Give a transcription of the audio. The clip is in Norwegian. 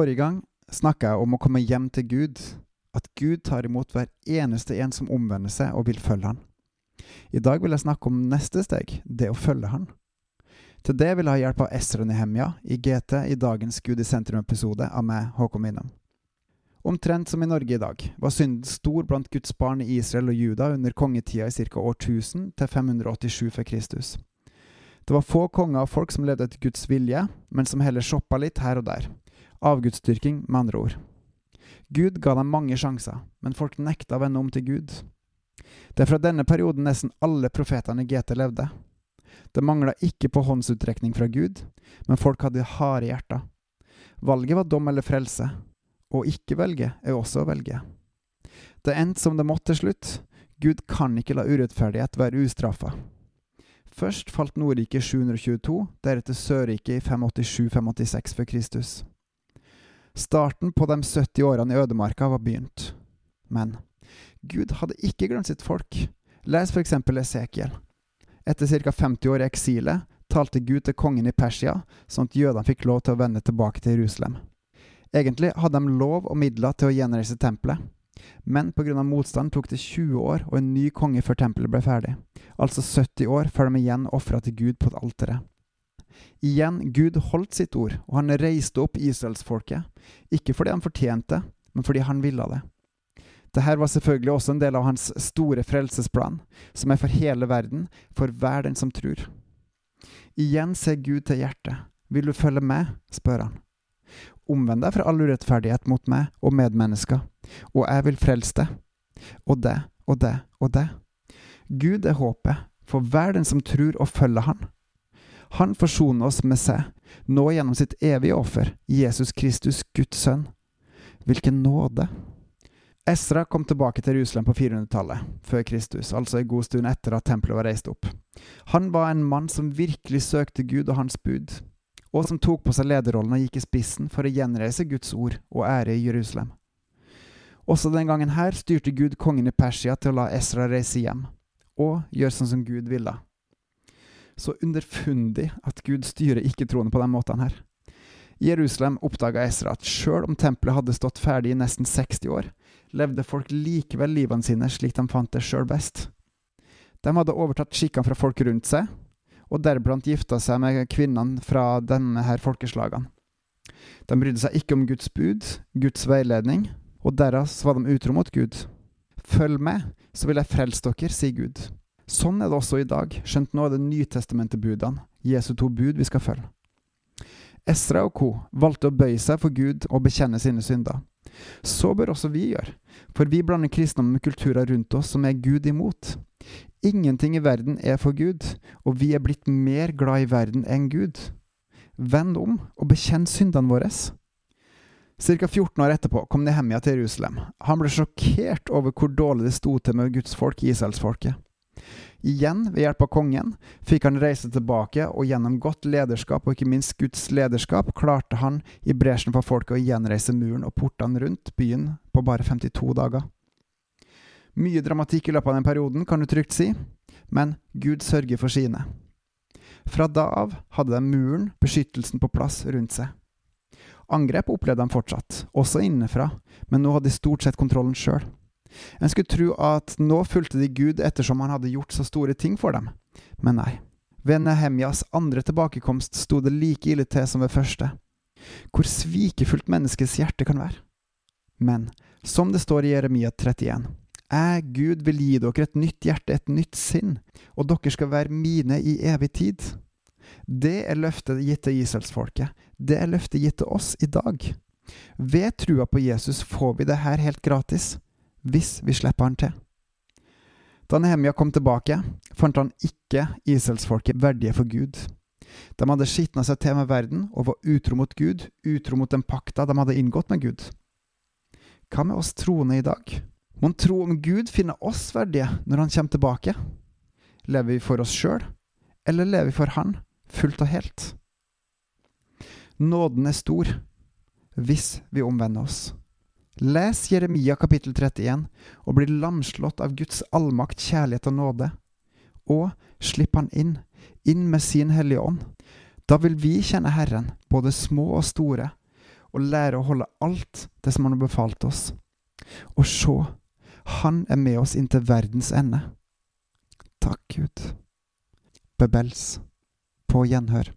Forrige gang snakka jeg om å komme hjem til Gud, at Gud tar imot hver eneste en som omvender seg og vil følge Han. I dag vil jeg snakke om neste steg, det å følge Han. Til det vil jeg ha hjelp av Esra Nehemja i GT i dagens Gud i sentrum-episode av meg, Håkon Winnem. Omtrent som i Norge i dag var synden stor blant Guds barn i Israel og Juda under kongetida i ca. år 1000 til 587 før Kristus. Det var få konger og folk som levde etter Guds vilje, men som heller shoppa litt her og der. Avgudsdyrking, med andre ord. Gud ga dem mange sjanser, men folk nekta å vende om til Gud. Det er fra denne perioden nesten alle profetene i GT levde. Det mangla ikke på håndsutrekning fra Gud, men folk hadde harde hjerter. Valget var dom eller frelse. Å ikke velge er også å velge. Det endte som det måtte til slutt. Gud kan ikke la urettferdighet være ustraffa. Først falt Nordriket 722, deretter Sørriket i 587-586 for Kristus. Starten på de 70 årene i ødemarka var begynt. Men Gud hadde ikke glemt sitt folk. Les for eksempel Esekiel. Etter ca. 50 år i eksilet talte Gud til kongen i Persia, sånn at jødene fikk lov til å vende tilbake til Jerusalem. Egentlig hadde de lov og midler til å gjenreise tempelet, men pga. motstand tok det 20 år og en ny konge før tempelet ble ferdig, altså 70 år før de igjen ofra til Gud på alteret. Igjen, Gud holdt sitt ord, og han reiste opp israelsfolket, ikke fordi han fortjente, men fordi han ville det. Dette var selvfølgelig også en del av hans store frelsesplan, som er for hele verden, for hver den som tror. Igjen ser Gud til hjertet. Vil du følge med? spør han. Omvend deg fra all urettferdighet mot meg og medmennesker, og jeg vil frelse deg. Og det og det og det. Gud er håpet for hver den som tror og følger Han. Han forsoner oss med seg, nå gjennom sitt evige offer, Jesus Kristus, Guds sønn. Hvilken nåde! Esra kom tilbake til Jerusalem på 400-tallet, før Kristus, altså en god stund etter at tempelet var reist opp. Han var en mann som virkelig søkte Gud og hans bud, og som tok på seg lederrollen og gikk i spissen for å gjenreise Guds ord og ære i Jerusalem. Også den gangen her styrte Gud kongen i Persia til å la Esra reise hjem, og gjøre sånn som Gud ville så underfundig at Gud styrer ikke-troende på den måten her. I Jerusalem oppdaga Esra at sjøl om tempelet hadde stått ferdig i nesten 60 år, levde folk likevel livene sine slik de fant det sjøl best. De hadde overtatt skikkene fra folk rundt seg, og deriblant gifta seg med kvinnene fra denne her folkeslagene. De brydde seg ikke om Guds bud, Guds veiledning, og derav var de utro mot Gud. Følg med, så vil jeg frelse dere, sier Gud. Sånn er det også i dag, skjønt nå er det Nytestementet-budene, Jesu to bud, vi skal følge. Esra og co. valgte å bøye seg for Gud og bekjenne sine synder. Så bør også vi gjøre, for vi blander kristendom med kulturer rundt oss som er Gud imot. Ingenting i verden er for Gud, og vi er blitt mer glad i verden enn Gud. Vend om og bekjenn syndene våre. Ca. 14 år etterpå kom Nehemia til Jerusalem. Han ble sjokkert over hvor dårlig det sto til med Guds folk, Israelsfolket. Igjen, ved hjelp av kongen, fikk han reise tilbake, og gjennom godt lederskap og ikke minst Guds lederskap klarte han i bresjen for folket å gjenreise muren og portene rundt byen på bare 52 dager. Mye dramatikk i løpet av den perioden, kan du trygt si, men Gud sørger for sine. Fra da av hadde de muren, beskyttelsen på plass rundt seg. Angrep opplevde de fortsatt, også innenfra, men nå hadde de stort sett kontrollen sjøl. En skulle tro at nå fulgte de Gud ettersom han hadde gjort så store ting for dem, men nei. Ved Nehemjas andre tilbakekomst sto det like ille til som ved første. Hvor svikefullt menneskets hjerte kan være. Men, som det står i Jeremia 31, jeg, Gud, vil gi dere et nytt hjerte, et nytt sinn, og dere skal være mine i evig tid. Det er løftet gitt til Israelsfolket. Det er løftet gitt til oss i dag. Ved trua på Jesus får vi det her helt gratis hvis vi slipper han til. Da Nehemia kom tilbake, fant han ikke Iselsfolket verdige for Gud. De hadde skitna seg til med verden og var utro mot Gud, utro mot den pakta de hadde inngått med Gud. Hva med oss troende i dag? Mon tro om Gud finner oss verdige når han kommer tilbake? Lever vi for oss sjøl, eller lever vi for Han, fullt og helt? Nåden er stor, hvis vi omvender oss. Les Jeremia kapittel 31 og bli lamslått av Guds allmakt, kjærlighet og nåde. Og slipp Han inn, inn med sin Hellige Ånd. Da vil vi kjenne Herren, både små og store, og lære å holde alt det som Han har befalt oss. Og se, Han er med oss inntil verdens ende. Takk, Gud. Bebels. På gjenhør.